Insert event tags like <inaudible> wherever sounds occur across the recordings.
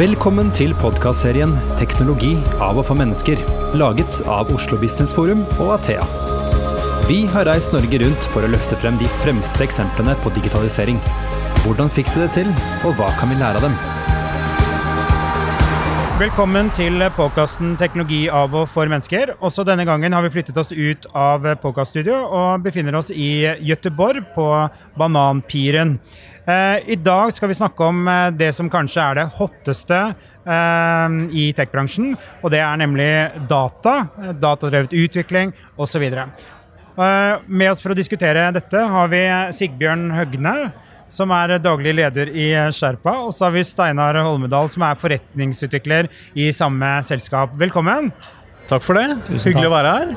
Velkommen til podkastserien 'Teknologi av og for mennesker', laget av Oslo Business Forum og Athea. Vi har reist Norge rundt for å løfte frem de fremste eksemplene på digitalisering. Hvordan fikk de det til, og hva kan vi lære av dem? Velkommen til podkasten 'Teknologi av og for mennesker'. Også denne gangen har vi flyttet oss ut av podkaststudio og befinner oss i Gøteborg, på Bananpiren. Eh, I dag skal vi snakke om eh, det som kanskje er det hotteste eh, i tech-bransjen, og det er nemlig data, datadrevet utvikling osv. Med oss for å diskutere dette har vi Sigbjørn Høgne som er daglig leder i Sherpa. Og så har vi Steinar Holmedal, som er forretningsutvikler i samme selskap. Velkommen. Takk for det. Tusen Hyggelig takk. å være her.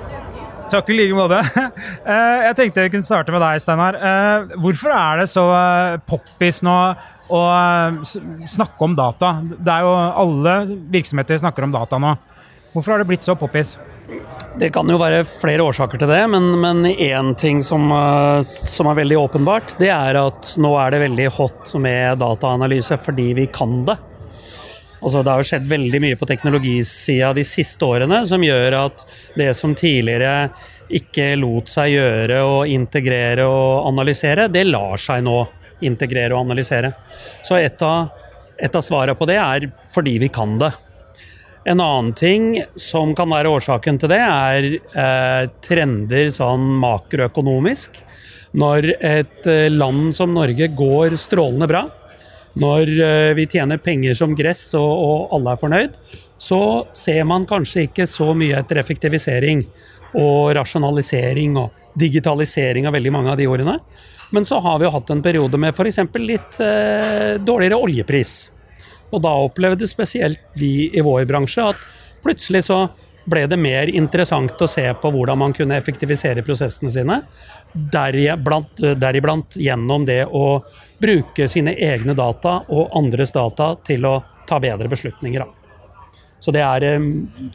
Takk i like måte. <laughs> Eh, jeg tenkte vi kunne starte med deg, Steinar. Eh, hvorfor er det så eh, poppis nå å snakke om data? Det er jo Alle virksomheter snakker om data nå. Hvorfor har det blitt så poppis? Det kan jo være flere årsaker til det, men én ting som, eh, som, er veldig åpenbart, det er at nå er det veldig hot med dataanalyse fordi vi kan det. Altså, det har jo skjedd veldig mye på teknologisida de siste årene som gjør at det som tidligere ikke lot seg gjøre å integrere og analysere, det lar seg nå integrere og analysere. Så et av, et av svarene på det er fordi vi kan det. En annen ting som kan være årsaken til det, er eh, trender sånn makroøkonomisk. Når et eh, land som Norge går strålende bra, når eh, vi tjener penger som gress og, og alle er fornøyd, så ser man kanskje ikke så mye etter effektivisering og rasjonalisering og digitalisering av veldig mange av de ordene. Men så har vi jo hatt en periode med f.eks. litt eh, dårligere oljepris. Og da opplevde spesielt vi i vår bransje at plutselig så ble det mer interessant å se på hvordan man kunne effektivisere prosessene sine. Deriblant, deriblant gjennom det å bruke sine egne data og andres data til å ta bedre beslutninger. Så det er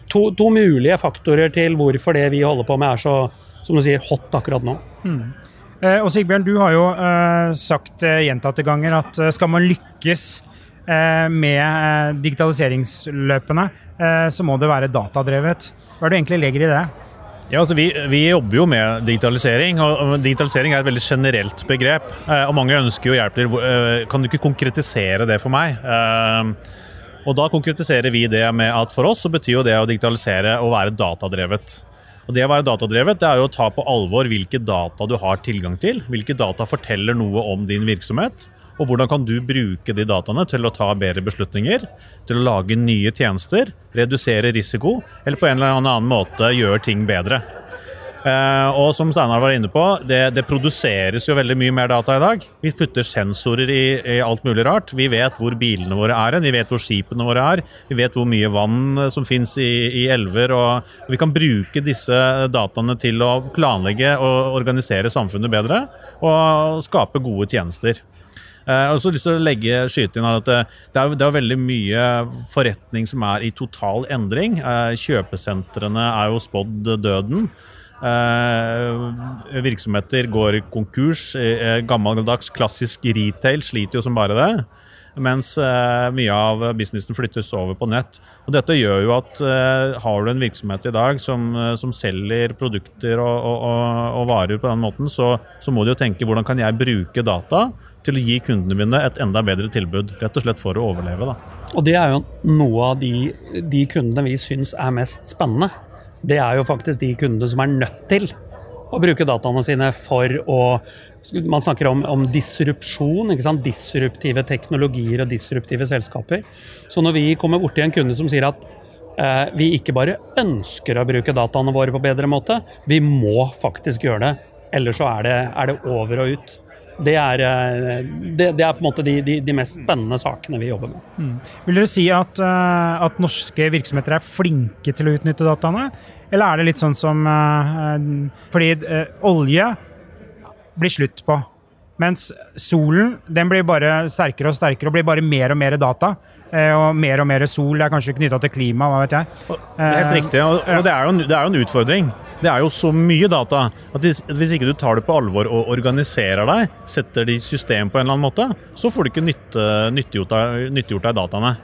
to, to mulige faktorer til hvorfor det vi holder på med er så som du sier, hot akkurat nå. Mm. Eh, og Sigbjørn, du har jo eh, sagt eh, gjentatte ganger at skal man lykkes med eh, digitaliseringsløpene, eh, så må det være datadrevet. Hva er det du egentlig legger i det? Ja, altså vi, vi, jobber jo med digitalisering, og digitalisering er et veldig generelt begrep. og mange ønsker jo hjelp til Kan du ikke konkretisere det for meg? Og da konkretiserer vi det med at for oss så betyr jo det å digitalisere å være datadrevet. Og Det å være datadrevet det er jo å ta på alvor hvilke data du har tilgang til. Hvilke data forteller noe om din virksomhet. Og hvordan kan du bruke de dataene til å ta bedre beslutninger, til å lage nye tjenester, redusere risiko, eller på en eller annen måte gjøre ting bedre. Uh, og som Steinar var inne på, det, det, produseres jo veldig mye mer data i dag. Vi putter sensorer i, i, alt mulig rart. Vi vet hvor bilene våre er vi vet hvor skipene våre er. Vi vet hvor mye vann som finnes i, i elver. Og, vi kan bruke disse dataene til å planlegge og organisere samfunnet bedre. Og skape gode tjenester. Jeg eh, har også lyst til å legge skyte inn at eh, det er, det er veldig mye forretning som er i total endring. Eh, kjøpesentrene er jo spådd døden. virksomheter går konkurs. gammeldags, klassisk retail sliter jo som bare det mens mye av businessen flyttes over på nett. Og Dette gjør jo at har du en virksomhet i dag som, som selger produkter og, og, og, varer på den måten, så, så, må du jo tenke hvordan kan jeg bruke data til å gi kundene mine et enda bedre tilbud. Rett og slett for å overleve. da. Og det er jo noe av de, de kundene vi syns er mest spennende. Det er jo faktisk de kundene som er nødt til å bruke dataene sine for å Man snakker om, om disrupsjon, disruptive teknologier og disruptive selskaper. Så når vi kommer borti en kunde som sier at eh, vi ikke bare ønsker å bruke dataene våre på bedre måte, vi må faktisk gjøre det. Ellers så er det, er det over og ut. Det er, eh, det, det er, på en måte de, de, de, mest spennende sakene vi jobber med. Mm. Vil dere si at, eh, at, norske virksomheter er flinke til å utnytte dataene? Eller er det litt sånn som uh, Fordi olje blir slutt på. Mens solen den blir bare sterkere og sterkere og blir bare mer og mer data. Og mer og mer sol er kanskje knytta til klima, hva vet jeg. Det er helt riktig, og, og det, er jo, det, er jo, en utfordring. Det er jo så mye data at hvis, hvis ikke du tar det på alvor og organiserer deg, setter det i system på en eller annen måte, så får du ikke nyttiggjort, nyttiggjort deg dataene.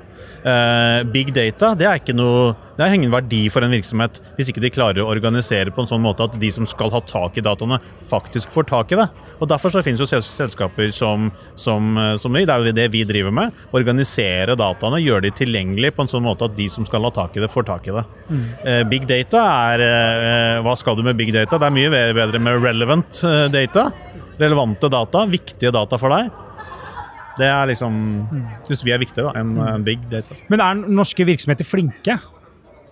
Uh, big data det er noe, det er ingen verdi for en virksomhet hvis ikke de klarer å organisere på en sånn måte at de som skal ha tak i dataene, faktisk får tak i det. Og Derfor så finnes jo selskaper som, som, som som det er jo det vi driver med. Organisere dataene, gjøre de tilgjengelige på en sånn måte at de som skal ha tak i det, får tak i det. Mm. Uh, big data er uh, Hva skal du med big data? Det er mye bedre med relevant data. Relevante data, viktige data for deg. Det er liksom syns vi er viktigere da, enn en big data. Men er norske virksomheter flinke?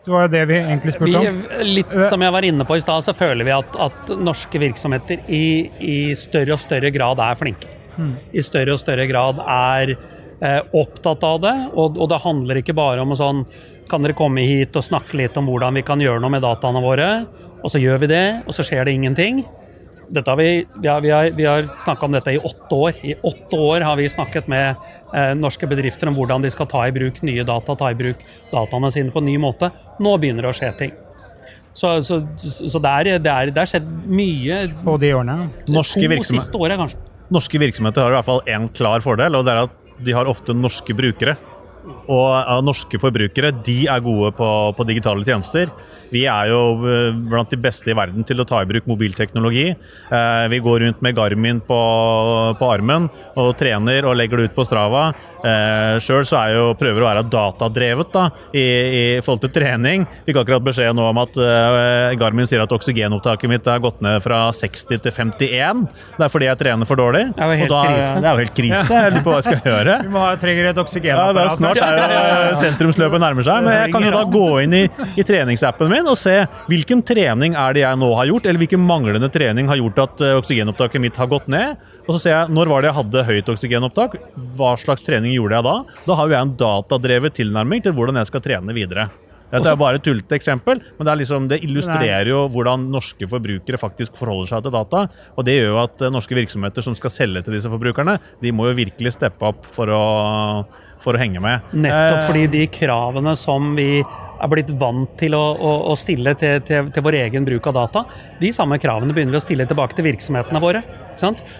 Det var jo det vi egentlig spurte om. litt som jeg var inne på i stad, så føler vi at, at norske virksomheter i, i, større og større grad er flinke. Mm. I større og større grad er eh, opptatt av det, og, og, det handler ikke bare om å sånn Kan dere komme hit og snakke litt om hvordan vi kan gjøre noe med dataene våre? Og så gjør vi det, og så skjer det ingenting har vi, vi, har, vi har, vi har snakka om dette i åtte år. I åtte år har vi snakket med eh, norske bedrifter om hvordan de skal ta i bruk nye data, ta i bruk dataene sine på en ny måte. Nå begynner det å skje ting. Så, så, så det, har skjedd mye På de årene? Norske, siste året, norske virksomheter har i hvert fall én klar fordel, og det er at de har ofte norske brukere. Og norske forbrukere de er gode på, på, digitale tjenester. Vi er jo eh, blant de beste i verden til å ta i bruk mobilteknologi. Eh, vi går rundt med Garmin på, på armen og trener og legger det ut på Strava. Eh, Sjøl så er jo prøver å være datadrevet da, i, i, forhold til trening. Fikk akkurat beskjed nå om at Garmin sier at oksygenopptaket mitt har gått ned fra 60 til 51. Det er fordi jeg trener for dårlig. Det er jo helt da, krise. Det er jo helt krise. Jeg lurer på hva jeg skal <laughs> gjøre. Vi må ha, trenger et oksygenapparat. Ja, snart er jo sentrumsløpet nærmer seg. Men jeg kan jo da gå inn i, i, treningsappen min og se hvilken trening er det jeg nå har gjort, eller hvilken manglende trening har gjort at eh, oksygenopptaket mitt har gått ned. Og så ser jeg når var det jeg hadde høyt oksygenopptak, hva slags trening gjorde jeg da? Da har jo jeg en datadrevet tilnærming til hvordan jeg skal trene videre. Dette er bare et tullete eksempel, men det, liksom, det, illustrerer jo hvordan norske forbrukere faktisk forholder seg til data. Og det gjør jo at eh, norske virksomheter som skal selge til disse forbrukerne, de må jo virkelig steppe opp for å, for å henge med. Nettopp eh, fordi de kravene som vi er blitt vant til å, å, å stille til, til, til, vår egen bruk av data, de samme kravene begynner vi å stille tilbake til virksomhetene våre.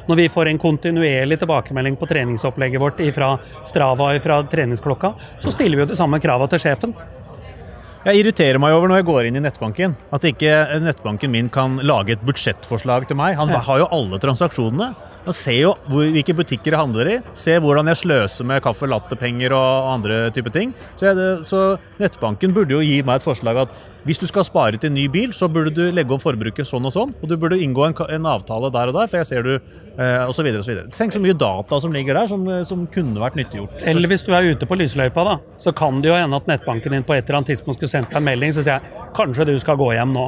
Når vi får en kontinuerlig tilbakemelding på treningsopplegget vårt fra Strava og fra treningsklokka, så stiller vi jo de samme kravene til sjefen. Jeg irriterer meg over når jeg går inn i nettbanken, at ikke nettbanken min kan lage et budsjettforslag til meg. Han har jo alle transaksjonene. Han ser jo hvor, hvilke butikker jeg handler i, ser hvordan jeg sløser med kaffe, latterpenger og andre typer ting. Så, jeg, så, nettbanken burde jo gi meg et forslag at hvis du skal spare til en ny bil, så burde du legge om forbruket sånn og sånn, og du burde inngå en, en avtale der og der, for jeg ser du eh, osv. osv. Tenk så mye data som ligger der, som, som, kunne vært nyttiggjort. Eller hvis du er ute på lysløypa, da, så kan det jo hende at nettbanken din på et eller annet tidspunkt skulle sendt deg en melding så sier jeg kanskje du skal gå hjem nå.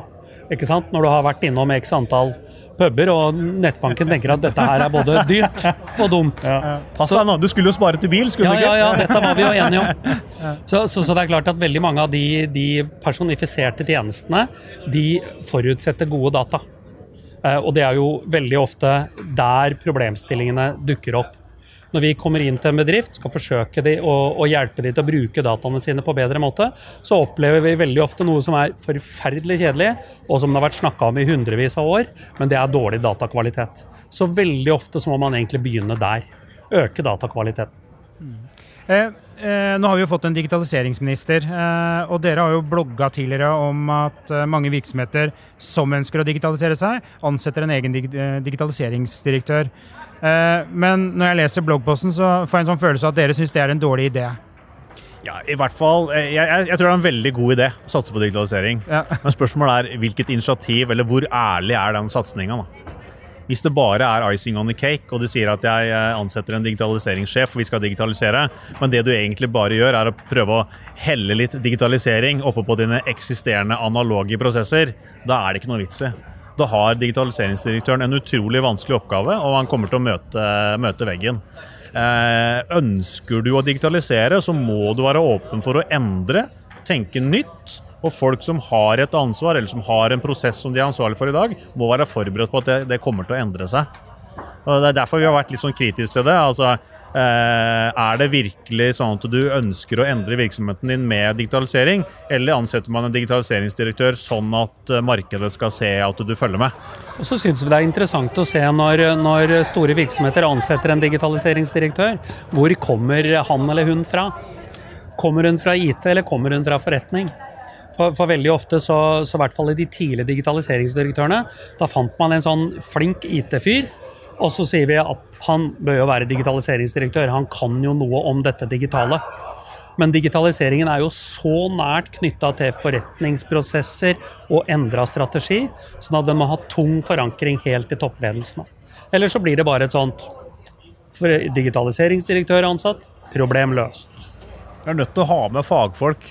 Ikke sant? Når du har vært innom x antall puber, og nettbanken tenker at dette her er både dyrt og dumt. Ja. Pass deg nå, du skulle jo spare til bil, skulle ja, du ikke? Ja, ja, dette var vi jo enige om. <laughs> Så, så, så, det er klart at veldig mange av de, de personifiserte tjenestene, de forutsetter gode data. Eh, og det er jo veldig ofte der problemstillingene dukker opp når vi kommer inn til en bedrift, skal forsøke de å, å hjelpe de til å bruke dataene sine på bedre måte, så opplever vi veldig ofte noe som er forferdelig kjedelig, og som det har vært snakka om i hundrevis av år, men det er dårlig datakvalitet. Så veldig ofte så må man egentlig begynne der. Øke datakvaliteten. Mm. Eh, eh, nå har vi jo fått en digitaliseringsminister, eh, og dere har jo blogga tidligere om at eh, mange virksomheter som ønsker å digitalisere seg, ansetter en egen dig eh, digitaliseringsdirektør. Eh, men når jeg leser bloggposten, så får jeg en sånn følelse av at dere syns det er en dårlig idé. Ja, i hvert fall. Jeg, jeg, jeg, tror det er en veldig god idé å satse på digitalisering. Ja. Men spørsmålet er hvilket initiativ, eller hvor ærlig er den satsinga? Hvis det bare er icing on the cake, og du sier at jeg eh, ansetter en digitaliseringssjef, og vi skal digitalisere, men det du egentlig bare gjør, er å prøve å helle litt digitalisering oppå på dine eksisterende analoge prosesser, da er det ikke noe vits i. Da har digitaliseringsdirektøren en utrolig vanskelig oppgave, og han kommer til å møte, møte veggen. Eh, ønsker du å digitalisere, så må du være åpen for å endre, tenke nytt og folk som har et ansvar, eller som har en prosess som de er ansvarlig for i dag, må være forberedt på at det, det kommer til å endre seg. Og Det er derfor vi har vært litt sånn kritiske til det. altså er det virkelig sånn at du ønsker å endre virksomheten din med digitalisering, eller ansetter man en digitaliseringsdirektør sånn at eh, markedet skal se at du følger med? Og så synes vi det er interessant å se når, når store virksomheter ansetter en digitaliseringsdirektør, hvor kommer han eller hun fra? Kommer hun fra IT, eller kommer hun fra forretning? For, for, veldig ofte, så, så i hvert fall i de tidlige digitaliseringsdirektørene, da fant man en sånn flink IT-fyr og så sier vi at han bør jo være digitaliseringsdirektør, han kan jo noe om dette digitale. Men digitaliseringen er jo så nært knytta til forretningsprosesser og endra strategi, sånn at den må ha tung forankring helt i toppledelsen. Eller så blir det bare et sånt digitaliseringsdirektør ansatt, problem løst. Vi er nødt til å ha med fagfolk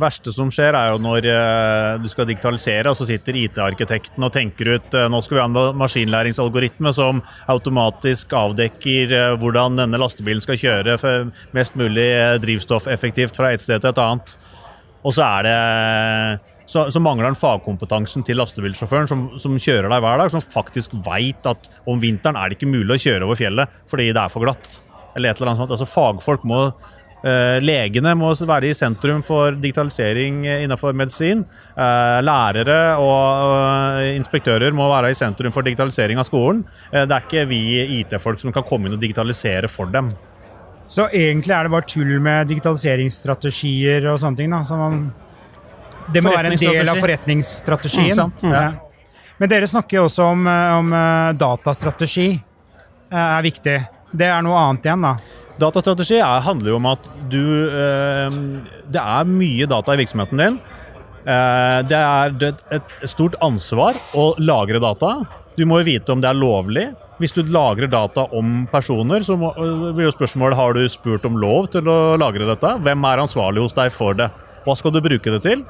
verste som skjer, er jo når uh, du skal digitalisere, og så sitter IT-arkitekten og tenker ut uh, nå skal vi ha en maskinlæringsalgoritme som automatisk avdekker uh, hvordan denne lastebilen skal kjøre for mest mulig drivstoffeffektivt fra et sted til et annet. Og så det så, så mangler han fagkompetansen til lastebilsjåføren som, som kjører deg hver dag, som faktisk veit at om vinteren er det ikke mulig å kjøre over fjellet fordi det er for glatt. Eller et eller annet sånt. Altså Fagfolk må Eh, legene må være i sentrum for digitalisering innenfor medisin. Eh, lærere og inspektører må være i sentrum for digitalisering av skolen. Eh, det er ikke vi IT-folk som kan komme inn og digitalisere for dem. Så egentlig er det bare tull med digitaliseringsstrategier og sånne ting? da, så man, Det må være en del av forretningsstrategien. Mm, ja. Men dere snakker jo også om, om datastrategi er viktig. Det er noe annet igjen, da? Datastrategi er, handler jo om at du eh, Det er mye data i virksomheten din. Eh, det er et, stort ansvar å lagre data. Du må jo vite om det er lovlig. Hvis du lagrer data om personer, så må, eh, blir jo spørsmålet har du spurt om lov til å lagre dette. Hvem er ansvarlig hos deg for det? Hva skal du bruke det til?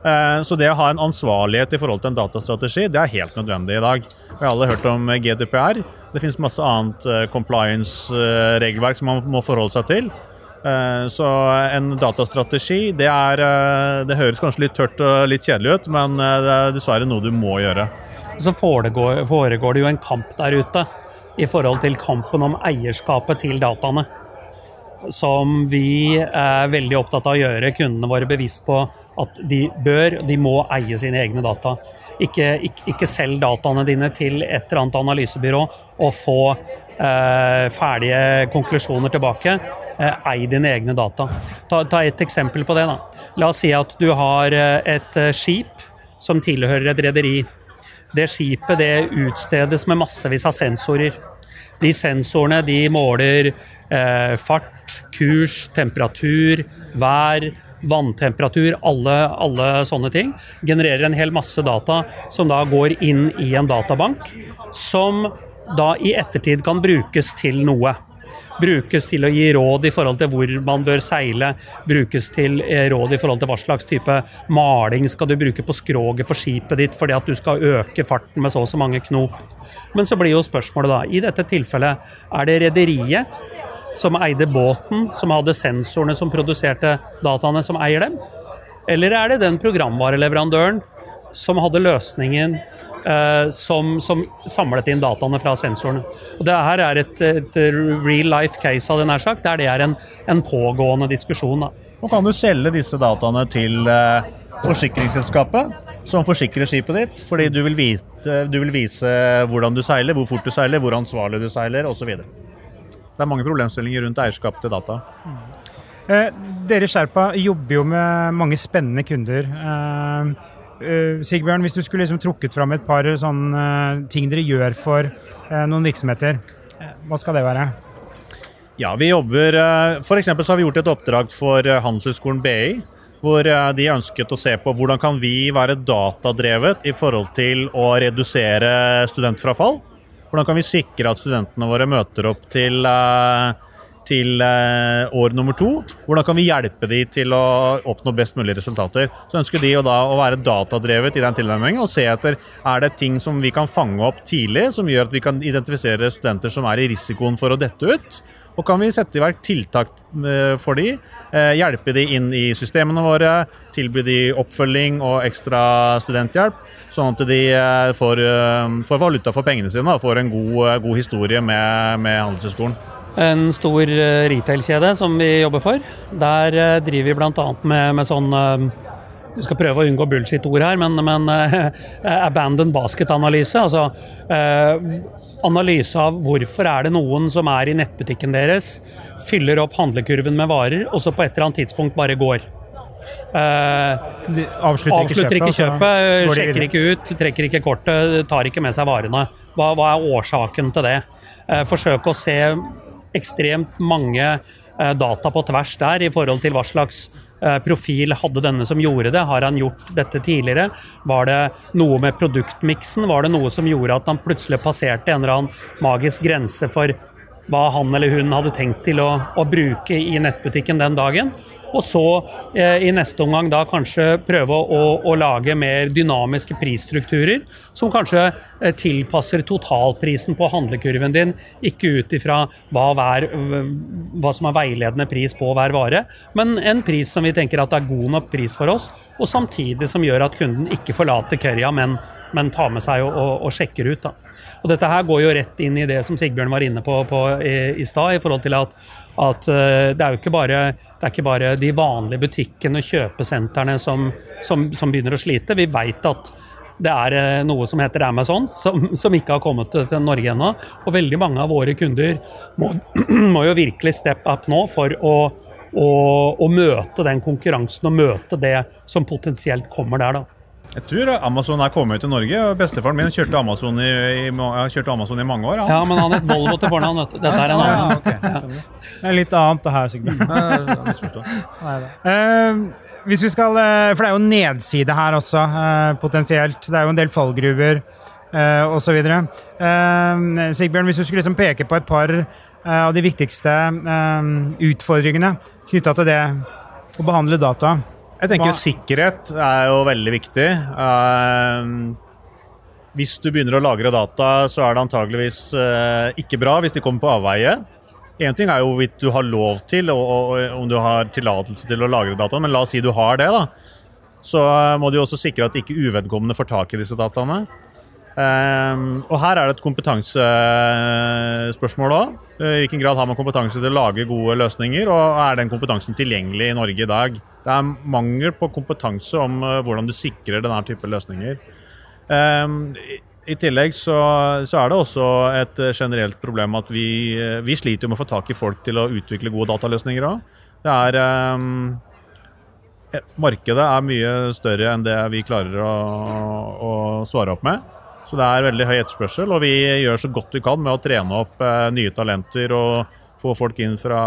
Eh, så det å ha en ansvarlighet i forhold til en datastrategi, det er helt nødvendig i dag. Vi har alle hørt om GDPR. Det finnes masse annet eh, compliance-regelverk som man må forholde seg til. Eh, så en datastrategi, det, er, det høres kanskje litt tørt og litt kjedelig ut, men det er dessverre noe du må gjøre. Så foregår, foregår det jo en kamp der ute i forhold til kampen om eierskapet til dataene som vi er veldig opptatt av å gjøre kundene våre bevisst på at de bør, de må eie sine egne data. Ikke, ikke, ikke selg dataene dine til et eller annet analysebyrå og få eh, ferdige konklusjoner tilbake. Eh, ei dine egne data. Ta, ta, et eksempel på det. da. La oss si at du har eh, et eh, skip som tilhører et rederi. Det skipet det utstedes med massevis av sensorer. De sensorene de måler eh, fart, kurs, temperatur, vær, vanntemperatur, alle, alle, sånne ting. Genererer en hel masse data som da går inn i en databank, som da i ettertid kan brukes til noe brukes til å gi råd i forhold til hvor man bør seile, brukes til eh, råd i forhold til hva slags type maling skal du bruke på skroget på skipet ditt fordi at du skal øke farten med så og så mange knop. Men så blir jo spørsmålet da, i dette tilfellet, er det rederiet som eide båten, som hadde sensorene som produserte dataene, som eier dem? Eller er det den programvareleverandøren som hadde løsningen eh, som, som, samlet inn dataene fra sensorene. Og det her er et, et real life case, av det nær sagt, der det er en, en pågående diskusjon. Da. Og kan du selge disse dataene til eh, forsikringsselskapet? Som forsikrer skipet ditt, fordi du vil, vite, du vil vise hvordan du seiler, hvor fort du seiler, hvor ansvarlig du seiler osv. Det er mange problemstillinger rundt eierskap til data. Mm. Eh, dere Sherpa jobber jo med mange spennende kunder. Eh, Uh, Sigbjørn, hvis du skulle liksom trukket fram et par sånne ting dere gjør for noen virksomheter, hva skal det være? Ja, vi jobber F.eks. så har vi gjort et oppdrag for Handelshøyskolen BI. Hvor de ønsket å se på hvordan kan vi være datadrevet i forhold til å redusere studentfrafall. Hvordan kan vi sikre at studentene våre møter opp til uh, til eh, år nummer to. Hvordan kan vi hjelpe de til å oppnå best mulig resultater. Så ønsker de å, da, å være datadrevet i den tilnærmingen og se etter er det ting som vi kan fange opp tidlig, som gjør at vi kan identifisere studenter som er i risikoen for å dette ut. Og kan vi sette i verk tiltak eh, for de, eh, hjelpe de inn i systemene våre, tilby de oppfølging og ekstra studenthjelp, sånn at de får, får valuta for pengene sine og får en god, god historie med, med Handelshøyskolen. en stor eh, retail-kjede som vi jobber for. Der eh, driver vi bl.a. Med, med sånn vi skal prøve å unngå bullshit-ord her, men, men uh, <laughs> abandoned basket-analyse. Altså uh, analyse av hvorfor er det noen som er i nettbutikken deres, fyller opp handlekurven med varer, og så på et eller annet tidspunkt bare går. Uh, avslutter, avslutter, ikke kjøpet, kjøpet sjekker ikke ut, trekker ikke kortet, tar ikke med seg varene. Hva, hva er årsaken til det? Uh, forsøk å se ekstremt mange uh, data på tvers der i forhold til hva slags profil hadde denne som gjorde det? Har han gjort dette tidligere? Var det noe med produktmiksen? Var det noe som gjorde at han plutselig passerte en eller annen magisk grense for hva han eller hun hadde tenkt til å, å bruke i nettbutikken den dagen? Og så eh, i neste omgang da kanskje prøve å, å, lage mer dynamiske prisstrukturer, som kanskje eh, tilpasser totalprisen på handlekurven din, ikke ut ifra hva, hva, som er veiledende pris på hver vare, men en pris som vi tenker at er god nok pris for oss, og samtidig som gjør at kunden ikke forlater currya, men, men tar med seg og, og, og sjekker ut. Da. Og Dette her går jo rett inn i det som Sigbjørn var inne på, på i, i stad, i forhold til at at uh, det er jo ikke bare, ikke bare de vanlige butikkene og kjøpesentrene som, som, som, begynner å slite. Vi vet at det er uh, noe som heter Amazon, som, som ikke har kommet til, Norge ennå. Og veldig mange av våre kunder må, <clears throat> må jo virkelig step up nå for å, å, å møte den konkurransen og møte det som potensielt kommer der. da. Jeg tror Amazon er kommet til Norge. og Bestefaren min kjørte Amazon i, i, kjørte Amazon i mange år. Han. Ja, men han het Volvo til fornavn. Dette er en annen. Ja, okay. Det er litt annet det her, Sigbjørn. uh, hvis vi skal, uh, For det er jo nedside her også, uh, potensielt. Det er jo en del fallgruver uh, osv. Uh, Sigbjørn, hvis du skulle liksom peke på et par av de viktigste utfordringene knytta til det å behandle data jeg tenker sikkerhet er jo veldig viktig. Uh, hvis du begynner å lagre data, så er det antageligvis uh, ikke bra hvis de kommer på avveie. Én ting er jo hvorvidt du har lov til, og, og, og om du har tillatelse til å lagre data, men la oss si du har det. da. Så uh, må du jo også sikre at ikke uvedkommende får tak i disse dataene. Um, og her er det et kompetansespørsmål òg. I hvilken grad har man kompetanse til å lage gode løsninger, og er den kompetansen tilgjengelig i Norge i dag? Det er mangel på kompetanse om uh, hvordan du sikrer denne type løsninger. Um, i tillegg så, så, er det også et generelt problem at vi, vi sliter med å få tak i folk til å utvikle gode dataløsninger òg. Det er um, Markedet er mye større enn det vi klarer å, å svare opp med. Så det er veldig høy etterspørsel, og vi gjør så godt vi kan med å trene opp eh, nye talenter og få folk inn fra,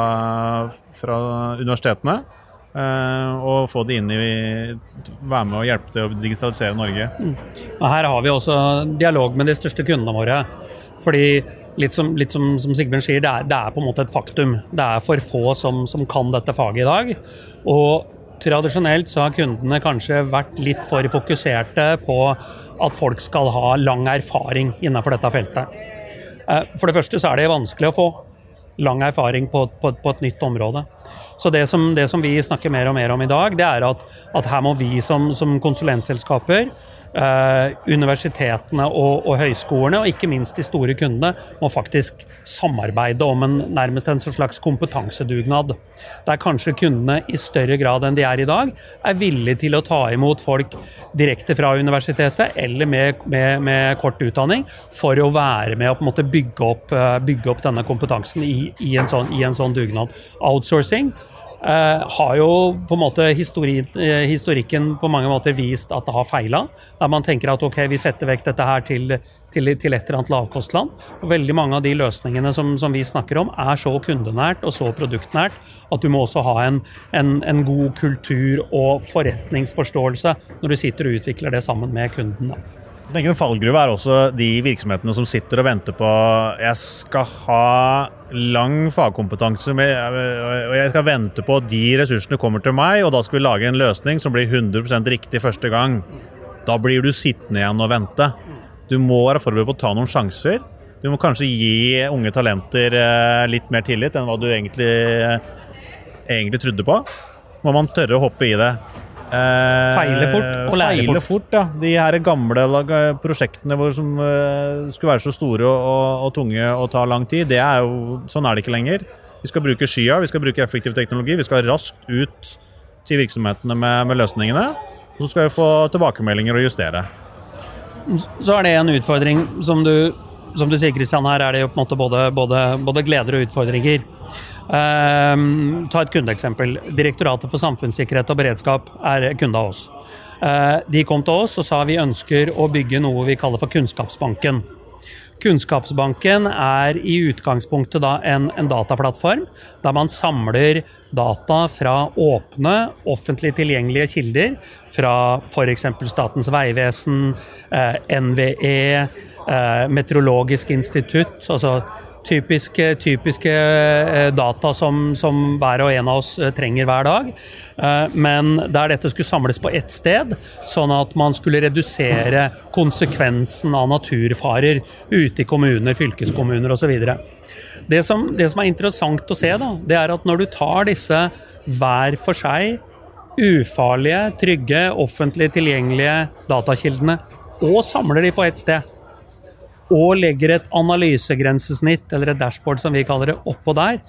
fra universitetene. Eh, og få de inn i være med og hjelpe til å digitalisere Norge. Mm. Og her har vi også dialog med de største kundene våre. Fordi litt som, litt som, som Sigbjørn sier, det er, det er, på en måte et faktum. Det er for få som, som kan dette faget i dag. Og tradisjonelt så har kundene kanskje vært litt for fokuserte på at folk skal ha lang erfaring innenfor dette feltet. Eh, for det første så er det vanskelig å få lang erfaring på, på, på et nytt område. Så det som, det som, vi snakker mer og mer om i dag, det er at, at her må vi som, som konsulentselskaper eh, universitetene og, og, høyskolene, og ikke minst de store kundene, må faktisk samarbeide om en, nærmest en slags kompetansedugnad. Der kanskje kundene i større grad enn de er i dag, er villige til å ta imot folk direkte fra universitetet eller med, med, med kort utdanning, for å være med og bygge opp, uh, bygge opp denne kompetansen i, i, en sånn, i en sånn dugnad. Outsourcing har jo på en måte uh, historikken på mange måter vist at det har feila. Der man tenker at ok, vi setter vekk dette her til, til, til et eller annet lavkostland. Og veldig mange av de løsningene som, som, vi snakker om, er så kundenært og så produktnært at du må også ha en, en, en god kultur og forretningsforståelse når du sitter og utvikler det sammen med kunden. Da. Jeg tenker En fallgruve er også de virksomhetene som sitter og venter på jeg skal ha lang fagkompetanse og jeg skal vente på at de ressursene kommer til meg, og da skal vi lage en løsning som blir 100% riktig første gang. Da blir du sittende igjen og vente. Du må være forberedt på å ta noen sjanser. Du må kanskje gi unge talenter eh, litt mer tillit enn hva du egentlig, egentlig trodde på. Må man tørre å hoppe i det. Eh, Feile fort og lære fort. fort. ja. De her gamle prosjektene hvor som eh, skulle være så store og, og, og tunge og ta lang tid, det er jo, sånn er det ikke lenger. Vi skal bruke skya, vi skal bruke effektiv teknologi. Vi skal raskt ut til virksomhetene med, med løsningene. Og så skal vi få tilbakemeldinger og justere. Så er det en utfordring som du, som du sier, Kristian, her er det jo på en måte både, både, både gleder og utfordringer. Ehm, ta et kundeeksempel. Direktoratet for samfunnssikkerhet og beredskap er kunde av oss. Eh, de kom til oss og sa vi ønsker å bygge noe vi kaller for Kunnskapsbanken. Kunnskapsbanken er i utgangspunktet en, en dataplattform der man samler data fra åpne, offentlig tilgjengelige kilder. Fra f.eks. Statens vegvesen, eh, NVE, eh, Meteorologisk institutt. altså Typiske, typiske eh, data som, som hver og en av oss eh, trenger hver dag. Eh, Men der dette skulle samles på ett sted, sånn at man skulle redusere konsekvensen av naturfarer ute i kommuner, fylkeskommuner osv. Det, som- det som er interessant å se, da, det er at når du tar disse hver for seg, ufarlige, trygge, offentlig tilgjengelige datakildene og samler de på ett sted, og legger et analysegrensesnitt, eller et dashboard som vi kaller det, oppå der,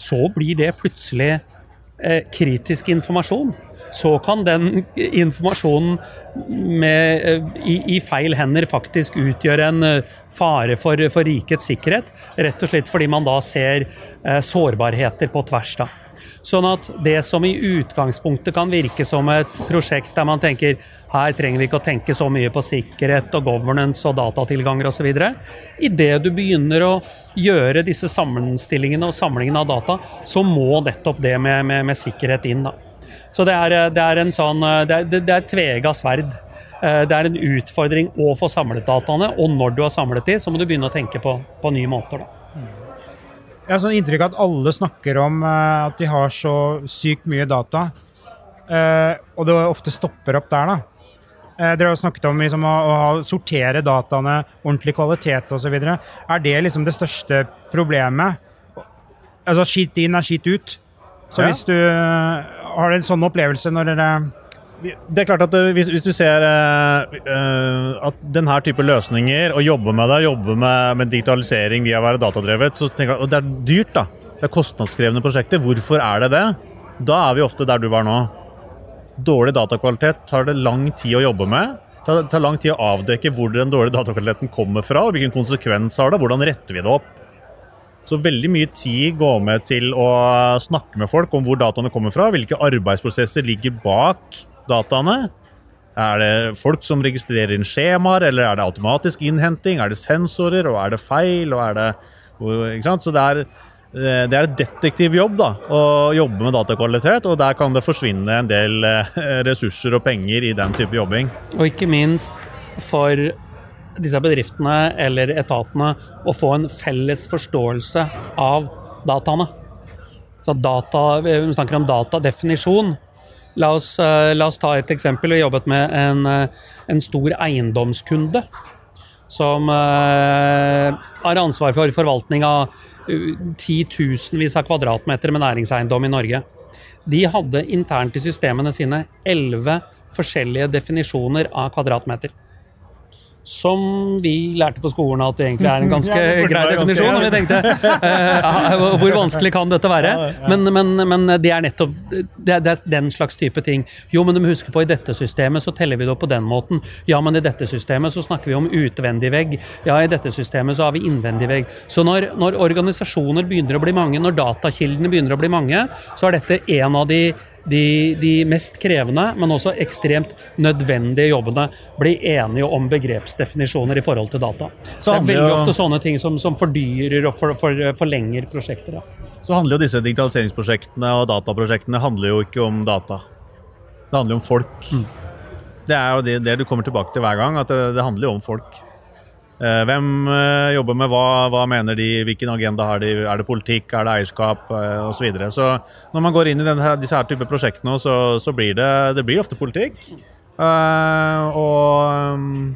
så blir det plutselig eh, kritisk informasjon. Så kan den informasjonen med, eh, i, i feil hender faktisk utgjøre en eh, fare for, for rikets sikkerhet. Rett og slett fordi man da ser sårbarheter på tvers. da. Sånn at det som i utgangspunktet kan virke som et prosjekt der man tenker her trenger vi ikke å tenke så mye på sikkerhet og governance og datatilganger osv. Idet du begynner å gjøre disse sammenstillingene og samlingene av data, så må nettopp det med, med, med sikkerhet inn. da. Så det er, det er en sånn Det er, det tvega sverd. Eh, Det er en utfordring å få samlet dataene, og når du har samlet de, så må du begynne å tenke på, på nye måter. da. Jeg har sånn inntrykk av at alle snakker om eh, at de har så sykt mye data, eh, og det ofte stopper opp der, da. Eh, dere har jo snakket om liksom, å, å sortere dataene, ordentlig kvalitet osv. Er det liksom det største problemet? Altså skit inn er skit ut. Så Ja. hvis du eh, har en sånn opplevelse når dere Det er klart at eh, hvis, hvis du ser eh, at denne type løsninger, og jobbe med det, jobbe med, med digitalisering via å være datadrevet, så tenker jeg at det er dyrt, da. Det er kostnadskrevende prosjekter. Hvorfor er det det? Da er vi ofte der du var nå. Dårlig datakvalitet tar det lang tid å jobbe med. Det tar lang tid å avdekke hvor den dårlige datakvaliteten kommer fra, og hvilken konsekvens har det, hvordan retter vi det opp. Så veldig mye tid går med til å snakke med folk om hvor dataene kommer fra, hvilke arbeidsprosesser ligger bak dataene. Er det folk som registrerer inn skjemaer, eller er det automatisk innhenting? Er det sensorer, og er det feil, og er det ikke sant? Så det er, det er et detektivjobb da, å jobbe med datakvalitet, og der kan det forsvinne en del eh, ressurser og penger i den type jobbing. Og ikke minst for disse bedriftene eller etatene å få en felles forståelse av dataene. Så data, Vi snakker om datadefinisjon. La oss, eh, la oss ta et eksempel. Vi jobbet med en, eh, en stor eiendomskunde som eh, har ansvar for forvaltning av uh, titusenvis av kvadratmeter med næringseiendom i Norge. De hadde internt i systemene sine elleve forskjellige definisjoner av kvadratmeter. Som vi lærte på skolen at det egentlig er en ganske Ja, grei definisjon. Og vi tenkte uh, hvor vanskelig kan dette være? Men, men, men det er nettopp det er, det er den slags type ting. Jo, men du må huske på i dette systemet så teller vi det opp på den måten. Ja, men i dette systemet så snakker vi om utvendig vegg. Ja, i dette systemet så har vi innvendig vegg. Så når, når organisasjoner begynner å bli mange, når datakildene begynner å bli mange, så er dette en av de de, de mest krevende, men også ekstremt nødvendige jobbene blir enige om begrepsdefinisjoner i forhold til data. Så det er veldig jo- ofte sånne ting som, som fordyrer og for, for, forlenger prosjekter. Da. Så handler jo disse digitaliseringsprosjektene og dataprosjektene handler jo ikke om data. Det handler jo om folk. Det er jo det, det du kommer tilbake til hver gang, at det, det handler jo om folk. Eh, Hvem eh, jobber med hva, hva mener de, hvilken agenda har de, er det politikk, er det eierskap eh, osv. Så, videre. så når man går inn i denne, disse her type prosjektene, så, så blir det, det blir ofte politikk. Og um,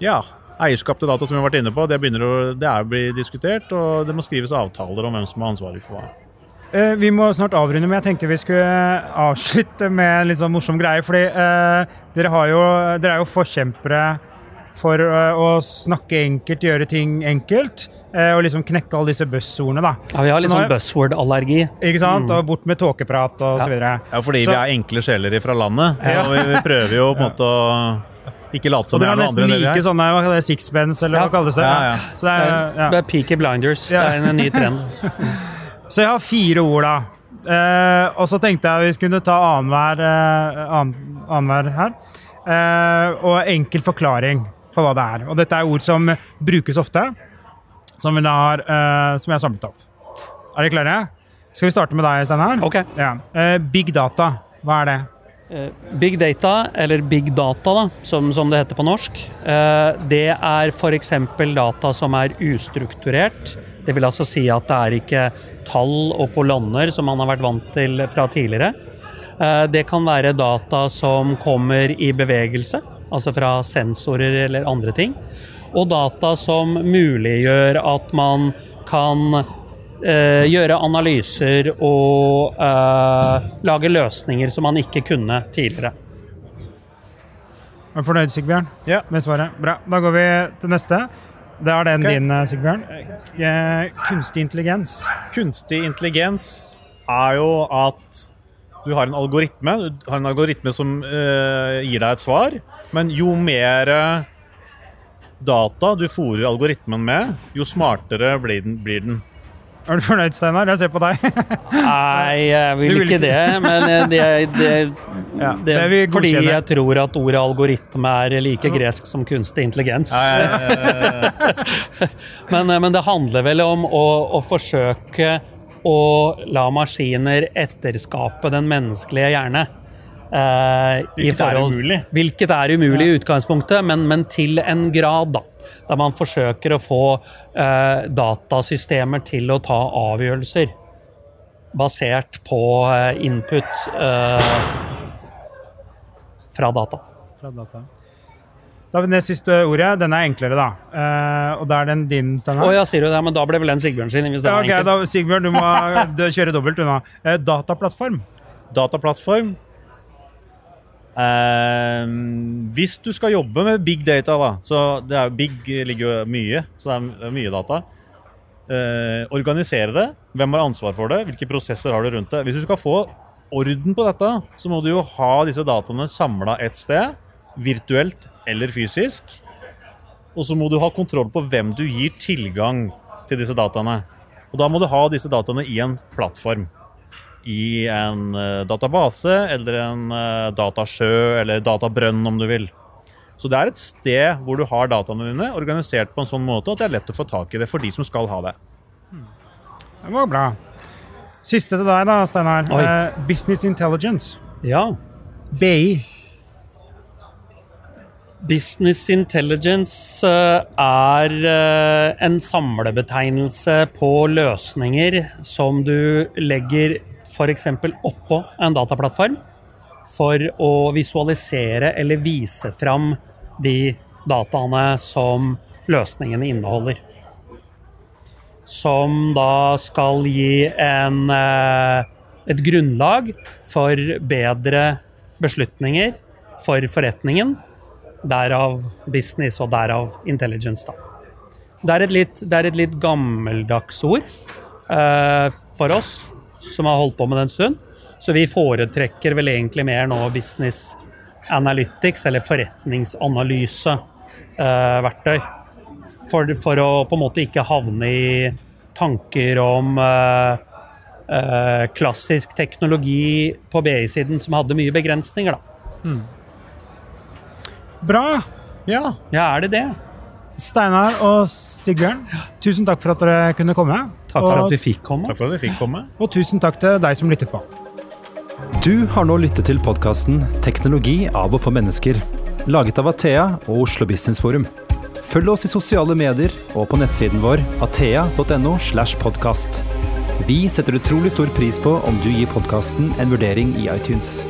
ja, eierskap til data som vi har vært inne på, det, å, det er å bli diskutert, og det må skrives avtaler om hvem som har ansvaret for hva. Vi må snart avrunde, men jeg tenkte vi skulle avslutte med en litt sånn morsom greie. Fordi eh, dere, jo, dere er jo forkjempere for eh, å snakke enkelt, gjøre ting enkelt. eh, og liksom knekke alle disse buzzordene, da. Ja, vi har litt sånn buzzword-allergi. Ikke sant? Og bort med tåkeprat og så videre. Ja, fordi Så- vi er enkle sjeler fra landet. Og vi, vi prøver jo på en <laughs> måte å ikke late som det er noe andre enn det vi like er. sånne hva det, sixpence, eller Ja. hva kalles det? Ja, ja. Så, det er, ja. Det er Peaky Blinders. Ja. Det er en ny trend. <laughs> så jeg har fire ord, da. Eh, og så tenkte jeg vi skulle ta annenhver eh, annen- her. Eh, og enkel forklaring på hva det er. Og dette er ord som brukes ofte, som, har, uh, som jeg har samlet opp. Er dere klare? Skal vi starte med deg, Steinar? Ok. Ja. Uh, big data, hva er det? Eh, Big data, eller big data, da, som, som det heter på norsk, det er f.eks. data som er ustrukturert. Det vil altså si at det er ikke tall og kolonner som man har vært vant til fra tidligere. Det kan være data som kommer i bevegelse, altså fra sensorer eller andre ting. Og data som muliggjør at man kan eh, gjøre analyser og eh, lage løsninger som man ikke kunne tidligere. Er du fornøyd, Sigbjørn? Ja. Med svaret? Bra. Da går vi til neste. Det er den okay. din, eh, Sigbjørn. Eh, kunstig intelligens. Kunstig intelligens er jo at du har en algoritme, du har en algoritme som uh, gir deg et svar, men jo mer data du fòrer algoritmen med, jo smartere blir den. Blir den. Er du fornøyd, Steinar? Jeg ser på deg. <laughs> Nei, jeg vil vil ikke det. Men eh, det, <laughs> det, Ja, det, det fordi jeg tror at ordet algoritme er like gresk som kunstig intelligens. <laughs> Men, eh, men det handler vel om å, å forsøke å la maskiner etterskape den menneskelige hjerne. Uh, Hvilket er forhold- umulig. Hvilket er umulig i utgangspunktet, men, men til en grad, da. Der man forsøker å få uh, datasystemer til å ta avgjørelser basert på uh, input fra data. Fra data. Da har vi det siste ordet. Den er enklere, da. Uh, og da er den din, Steinar. Oh, ja, sier du det? Men da ble vel den Sigbjørn sin. Hvis det Ja, var ok, enkelt. da, Sigbjørn, du må <laughs> du kjøre dobbelt unna. Uh, dataplattform. Dataplattform. Uh, hvis du skal jobbe med big data, da, så det er, big ligger jo mye, så det er mye data. Uh, organisere det. Hvem har ansvar for det? Hvilke prosesser har du rundt det? Hvis du skal få orden på dette, så må du jo ha disse dataene samla et sted, virtuelt eller fysisk. Og så må du ha kontroll på hvem du gir tilgang til disse dataene. Og da må du ha disse dataene i en plattform i en eh, database eller en eh, datasjø eller databrønn, om du vil. Så det er et sted hvor du har dataene dine organisert på en sånn måte at det er lett å få tak i det for de som skal ha det. Det var bra. Siste til deg, da, Steinar. Eh, business intelligence. Ja. BI. Business intelligence eh, er eh, en samlebetegnelse på løsninger som du legger f.eks. oppå en dataplattform for å visualisere eller vise fram de dataene som løsningene inneholder. Som da skal gi en, eh, et grunnlag for bedre beslutninger for forretningen. Derav business og derav intelligence, da. Det er et litt, er et litt gammeldags ord eh, for oss som har holdt på med det en stund. Så vi foretrekker vel egentlig mer nå business analytics, eller forretningsanalyse-verktøy. for, for å på en måte ikke havne i tanker om eh, eh, klassisk teknologi på BI-siden som hadde mye begrensninger, da. Bra. Ja, Ja, er det det? Steinar og Sigbjørn, tusen takk for at dere kunne komme. Takk for og, at vi fikk komme. takk for at vi fikk komme. og tusen takk til deg som lyttet på. Du har nå lyttet til podkasten 'Teknologi av og for mennesker', laget av Athea og Oslo Business Forum. Følg oss i sosiale medier og på nettsiden vår athea.no. slash podcast. Vi setter utrolig stor pris på om du gir podkasten en vurdering i iTunes.